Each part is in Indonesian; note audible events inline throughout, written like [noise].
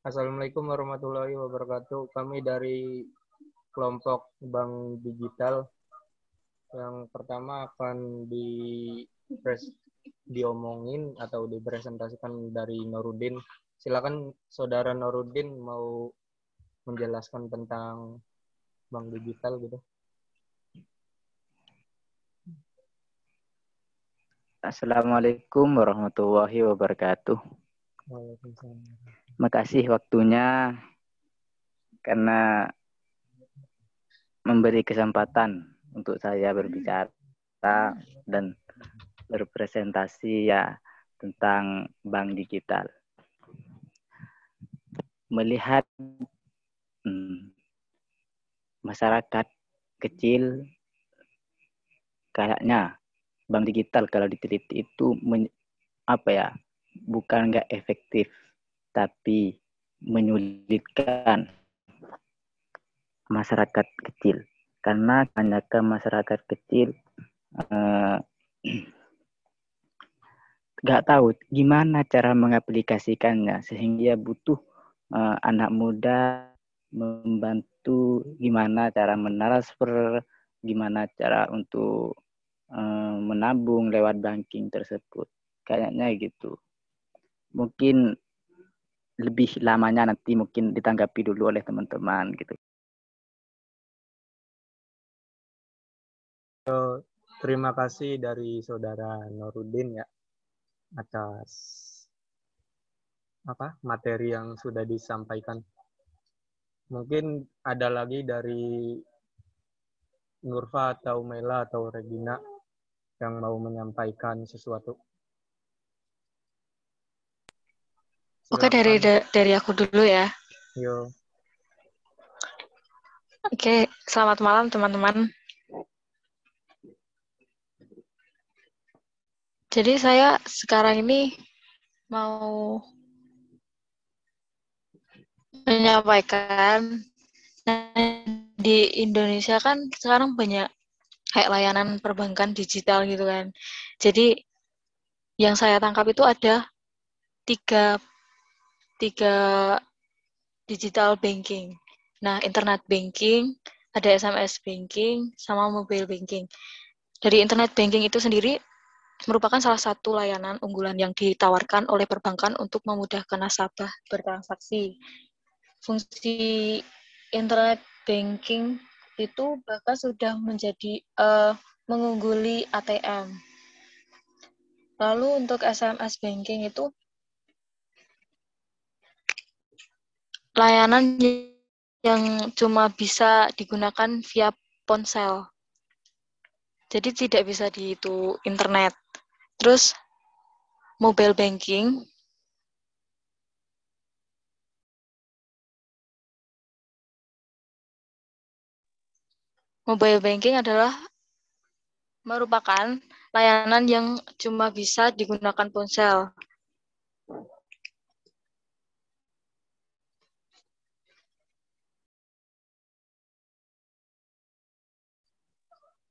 Assalamualaikum warahmatullahi wabarakatuh. Kami dari kelompok Bank Digital yang pertama akan di pres, diomongin atau dipresentasikan dari Norudin. Silakan saudara Norudin mau menjelaskan tentang Bank Digital gitu. Assalamualaikum warahmatullahi wabarakatuh. Waalaikumsalam. Makasih waktunya karena memberi kesempatan untuk saya berbicara dan berpresentasi ya tentang bank digital. Melihat hmm, masyarakat kecil kayaknya bank digital kalau diteliti itu men, apa ya bukan nggak efektif tapi menyulitkan masyarakat kecil karena kebanyakan masyarakat kecil eh, [clears throat] nggak uh, tahu gimana cara mengaplikasikannya sehingga butuh uh, anak muda membantu gimana cara mentransfer gimana cara untuk Eh, menabung lewat banking tersebut. Kayaknya gitu. Mungkin lebih lamanya nanti mungkin ditanggapi dulu oleh teman-teman gitu. terima kasih dari saudara Norudin ya atas apa materi yang sudah disampaikan. Mungkin ada lagi dari Nurfa atau Mela atau Regina yang mau menyampaikan sesuatu? Oke dari dari aku dulu ya. Yo. Oke, selamat malam teman-teman. Jadi saya sekarang ini mau menyampaikan di Indonesia kan sekarang banyak kayak layanan perbankan digital gitu kan. Jadi yang saya tangkap itu ada tiga tiga digital banking. Nah, internet banking, ada SMS banking, sama mobile banking. Dari internet banking itu sendiri merupakan salah satu layanan unggulan yang ditawarkan oleh perbankan untuk memudahkan nasabah bertransaksi. Fungsi internet banking itu bahkan sudah menjadi uh, mengungguli ATM. Lalu untuk SMS banking itu layanan yang cuma bisa digunakan via ponsel. Jadi tidak bisa di itu internet. Terus mobile banking Mobile banking adalah merupakan layanan yang cuma bisa digunakan ponsel.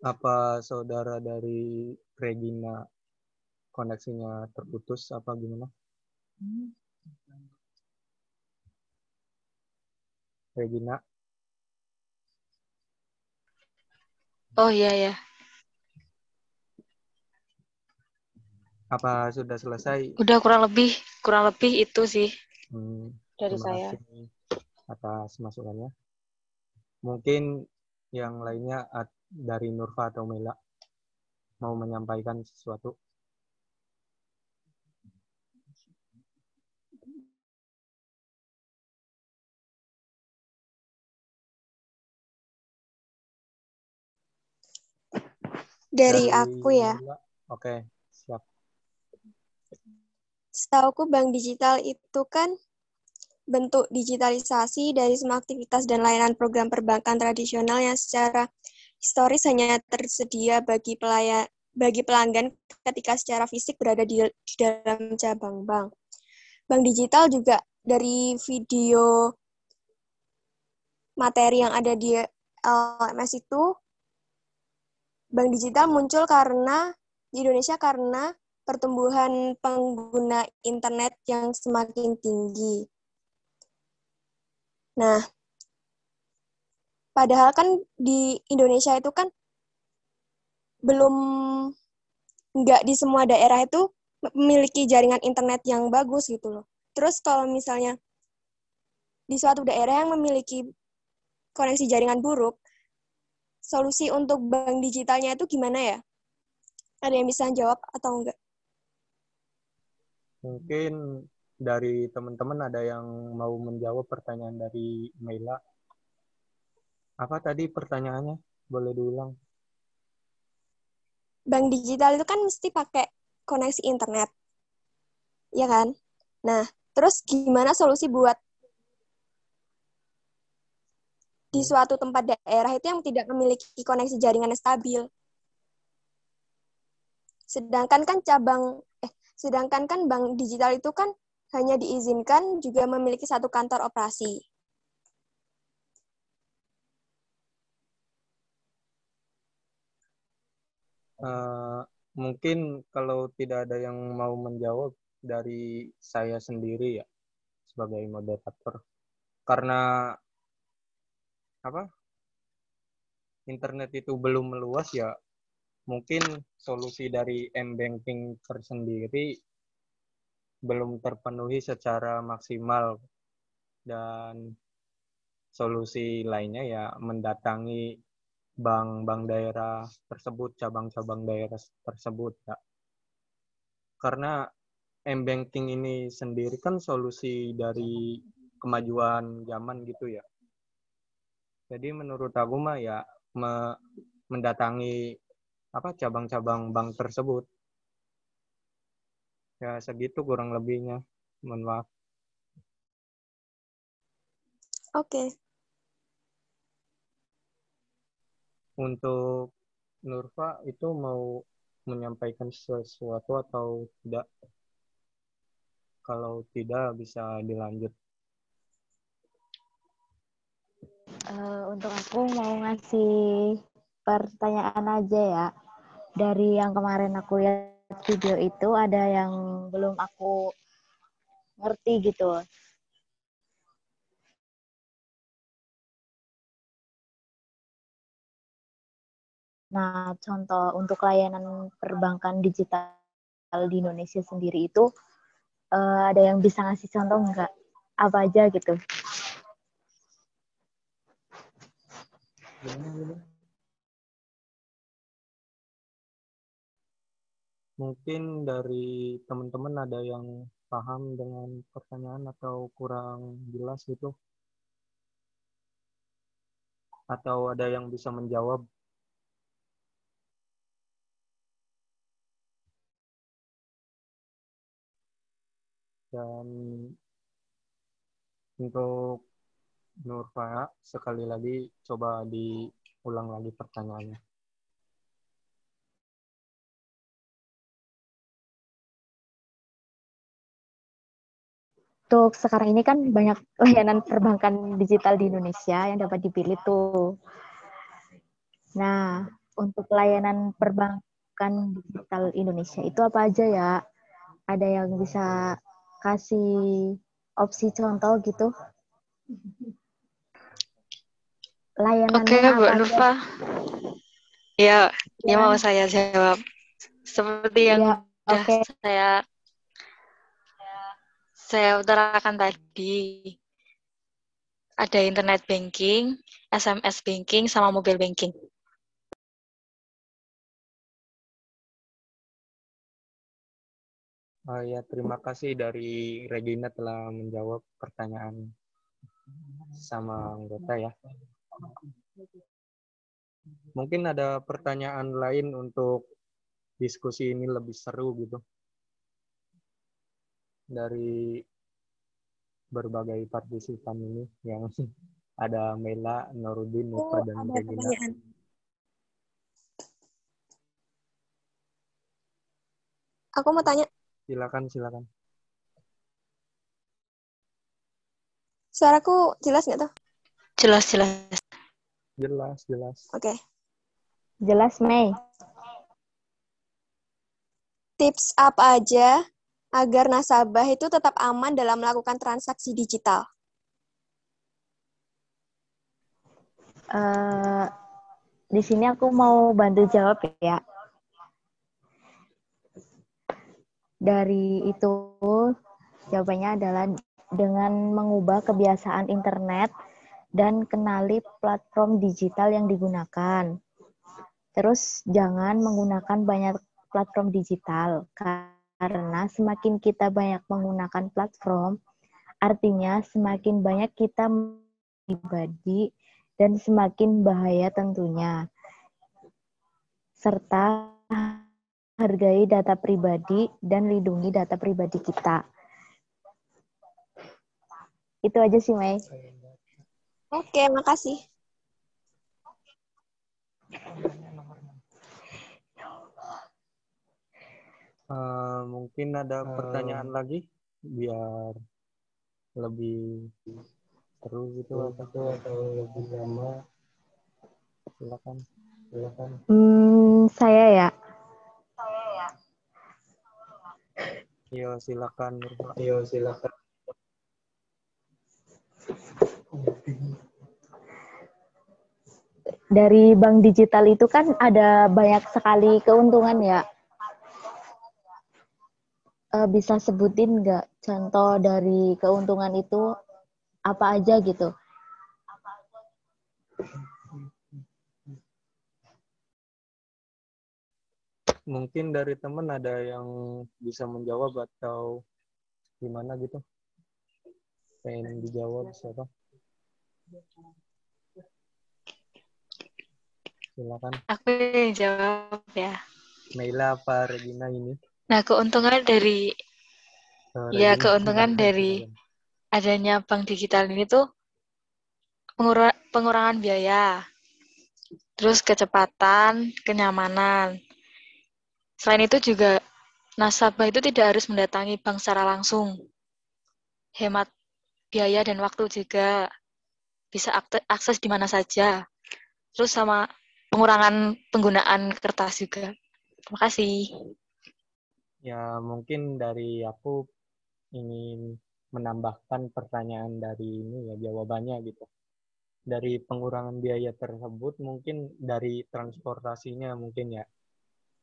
Apa saudara dari Regina koneksinya terputus apa gimana? Regina? Oh iya ya. Apa sudah selesai? Udah kurang lebih kurang lebih itu sih hmm, dari saya. atas masukannya. Mungkin yang lainnya dari Nurfa atau Mela mau menyampaikan sesuatu. Dari, aku ya. Oke, siap. Setauku bank digital itu kan bentuk digitalisasi dari semua aktivitas dan layanan program perbankan tradisional yang secara historis hanya tersedia bagi pelayan bagi pelanggan ketika secara fisik berada di, di dalam cabang bank. Bank digital juga dari video materi yang ada di LMS itu Bank digital muncul karena di Indonesia karena pertumbuhan pengguna internet yang semakin tinggi. Nah, padahal kan di Indonesia itu kan belum nggak di semua daerah itu memiliki jaringan internet yang bagus gitu loh. Terus kalau misalnya di suatu daerah yang memiliki koneksi jaringan buruk, solusi untuk bank digitalnya itu gimana ya? Ada yang bisa jawab atau enggak? Mungkin dari teman-teman ada yang mau menjawab pertanyaan dari Mela. Apa tadi pertanyaannya? Boleh diulang? Bank digital itu kan mesti pakai koneksi internet. Ya kan? Nah, terus gimana solusi buat di suatu tempat daerah itu yang tidak memiliki koneksi jaringan yang stabil. Sedangkan kan cabang eh sedangkan kan bank digital itu kan hanya diizinkan juga memiliki satu kantor operasi. Uh, mungkin kalau tidak ada yang mau menjawab dari saya sendiri ya sebagai moderator. Karena apa internet itu belum meluas ya mungkin solusi dari m banking tersendiri belum terpenuhi secara maksimal. Dan solusi lainnya ya mendatangi bank-bank daerah tersebut, cabang-cabang daerah tersebut ya. Karena m-banking ini sendiri kan solusi dari kemajuan zaman gitu ya. Jadi menurut aku mah ya me mendatangi apa cabang-cabang bank tersebut. Ya segitu kurang lebihnya. Mohon maaf. Oke. Untuk Nurfa itu mau menyampaikan sesuatu atau tidak? Kalau tidak bisa dilanjut. Uh, untuk aku mau ngasih pertanyaan aja ya. Dari yang kemarin aku lihat video itu ada yang belum aku ngerti gitu. Nah, contoh untuk layanan perbankan digital di Indonesia sendiri itu uh, ada yang bisa ngasih contoh nggak? Apa aja gitu? Mungkin dari teman-teman ada yang paham dengan pertanyaan atau kurang jelas gitu? Atau ada yang bisa menjawab? Dan untuk Nurfa, sekali lagi coba diulang lagi pertanyaannya. untuk sekarang ini kan banyak layanan perbankan digital di Indonesia yang dapat dipilih tuh. Nah, untuk layanan perbankan digital Indonesia itu apa aja ya? Ada yang bisa kasih opsi contoh gitu? Layanan Oke, okay, Bu Nurfa. Ya, ya, ya mau saya jawab. Seperti yang ya, okay. saya saya utarakan tadi ada internet banking, SMS banking, sama mobile banking. Oh ya, terima kasih dari Regina telah menjawab pertanyaan sama anggota ya. Mungkin ada pertanyaan lain untuk diskusi ini lebih seru gitu dari berbagai partisipan ini yang [laughs] ada Mela, Norudin, Nufa, oh, dan Regina. Aku mau tanya. Silakan, silakan. Suaraku jelas nggak tuh? Jelas, jelas. Jelas, jelas. Oke. Okay. Jelas, Mei. Tips apa aja agar nasabah itu tetap aman dalam melakukan transaksi digital? Uh, di sini aku mau bantu jawab ya. Dari itu jawabannya adalah dengan mengubah kebiasaan internet dan kenali platform digital yang digunakan. Terus jangan menggunakan banyak platform digital karena semakin kita banyak menggunakan platform, artinya semakin banyak kita pribadi dan semakin bahaya tentunya. Serta hargai data pribadi dan lindungi data pribadi kita. Itu aja sih, Mei. Oke, makasih. Uh, mungkin ada uh, pertanyaan lagi biar lebih seru gitu atau, atau lebih lama silakan silakan hmm, saya ya saya ya Yo silakan Yo silakan dari bank digital itu kan ada banyak sekali keuntungan ya. Uh, bisa sebutin nggak contoh dari keuntungan itu apa aja gitu? Mungkin dari teman ada yang bisa menjawab atau gimana gitu? Pengen dijawab siapa? Silakan. Aku yang jawab ya. Naila apa Regina ini? Nah, keuntungan dari oh, ya keuntungan dari adanya bank digital ini tuh pengura pengurangan biaya, terus kecepatan, kenyamanan. Selain itu juga nasabah itu tidak harus mendatangi bank secara langsung. Hemat biaya dan waktu juga bisa akses di mana saja. Terus sama pengurangan penggunaan kertas juga. Terima kasih. Ya, mungkin dari aku ingin menambahkan pertanyaan dari ini ya jawabannya gitu. Dari pengurangan biaya tersebut mungkin dari transportasinya mungkin ya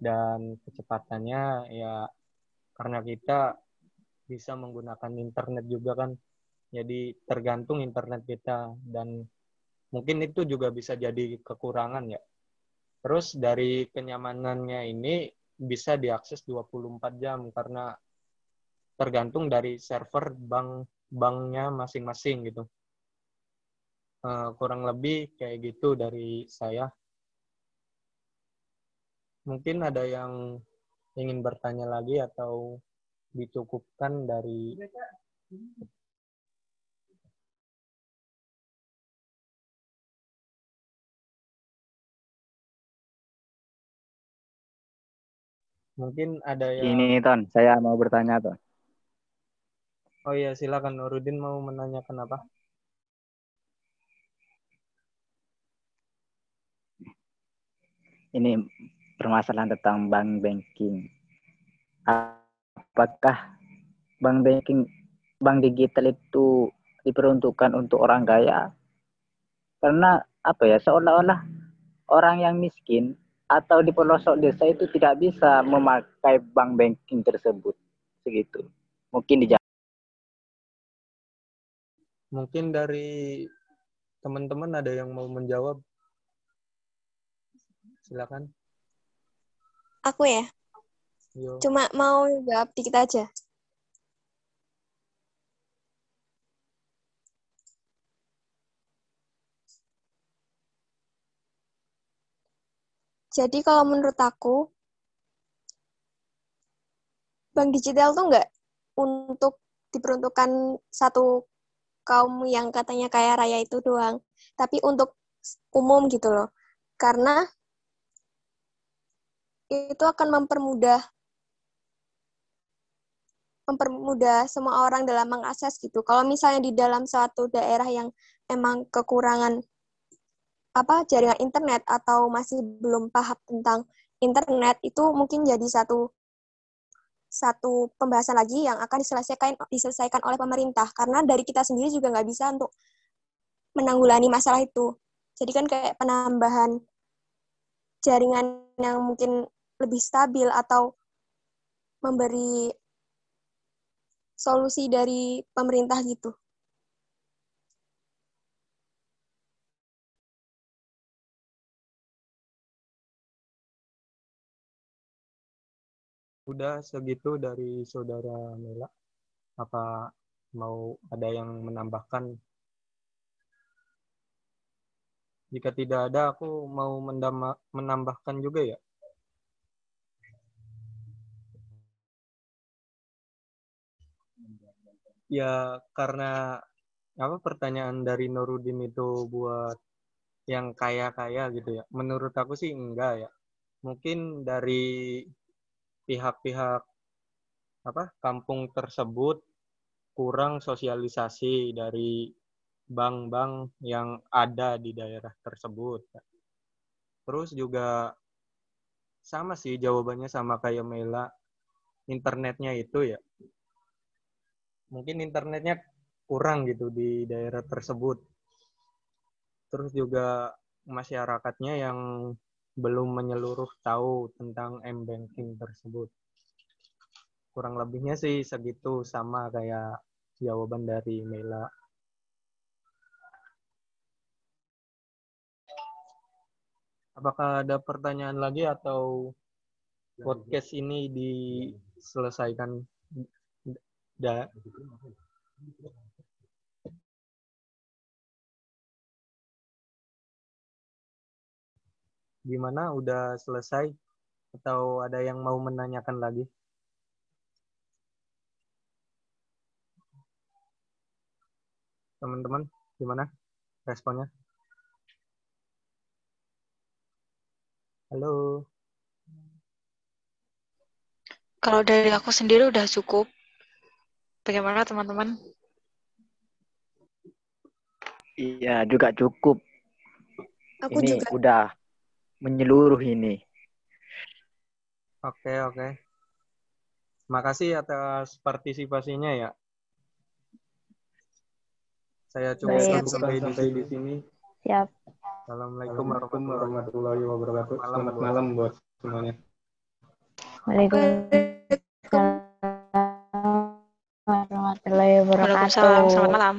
dan kecepatannya ya karena kita bisa menggunakan internet juga kan jadi tergantung internet kita dan mungkin itu juga bisa jadi kekurangan ya. Terus dari kenyamanannya ini bisa diakses 24 jam karena tergantung dari server bank banknya masing-masing gitu. Uh, kurang lebih kayak gitu dari saya. Mungkin ada yang ingin bertanya lagi atau dicukupkan dari Mungkin ada yang... Ini, Ton. Saya mau bertanya, Ton. Oh iya, silakan. Nurudin mau menanyakan apa? Ini permasalahan tentang bank banking. Apakah bank banking, bank digital itu diperuntukkan untuk orang kaya? Karena apa ya, seolah-olah orang yang miskin atau di pelosok desa itu tidak bisa memakai bank banking tersebut. Segitu. Mungkin di mungkin dari teman-teman ada yang mau menjawab? Silakan aku ya Yo. cuma mau jawab dikit aja Jadi kalau menurut aku, bank digital tuh nggak untuk diperuntukkan satu kaum yang katanya kaya raya itu doang, tapi untuk umum gitu loh. Karena itu akan mempermudah mempermudah semua orang dalam mengakses gitu. Kalau misalnya di dalam suatu daerah yang emang kekurangan apa jaringan internet atau masih belum paham tentang internet itu mungkin jadi satu satu pembahasan lagi yang akan diselesaikan diselesaikan oleh pemerintah karena dari kita sendiri juga nggak bisa untuk menanggulangi masalah itu Jadi kan kayak penambahan jaringan yang mungkin lebih stabil atau memberi solusi dari pemerintah gitu. Udah segitu dari saudara Mela. Apa mau ada yang menambahkan? Jika tidak ada, aku mau menambahkan juga ya. Ya karena apa pertanyaan dari Nurudin itu buat yang kaya-kaya gitu ya. Menurut aku sih enggak ya. Mungkin dari pihak-pihak apa kampung tersebut kurang sosialisasi dari bank-bank yang ada di daerah tersebut. Terus juga sama sih jawabannya sama kayak Mela. Internetnya itu ya. Mungkin internetnya kurang gitu di daerah tersebut. Terus juga masyarakatnya yang belum menyeluruh tahu tentang m-banking tersebut. Kurang lebihnya sih segitu sama kayak jawaban dari Mela. Apakah ada pertanyaan lagi atau podcast ini diselesaikan? Da Gimana? Udah selesai? Atau ada yang mau menanyakan lagi? Teman-teman, gimana responnya? Halo. Kalau dari aku sendiri udah cukup. Bagaimana teman-teman? Iya, juga cukup. Aku ini juga. udah menyeluruh ini. Oke, oke. Makasih atas partisipasinya ya. Saya Baik. sampai di sini. di sini. Siap. Assalamualaikum warahmatullahi wabarakatuh. Selamat malam buat semuanya. Waalaikumsalam wabarakatuh. Waalaikumsalam. Selamat malam.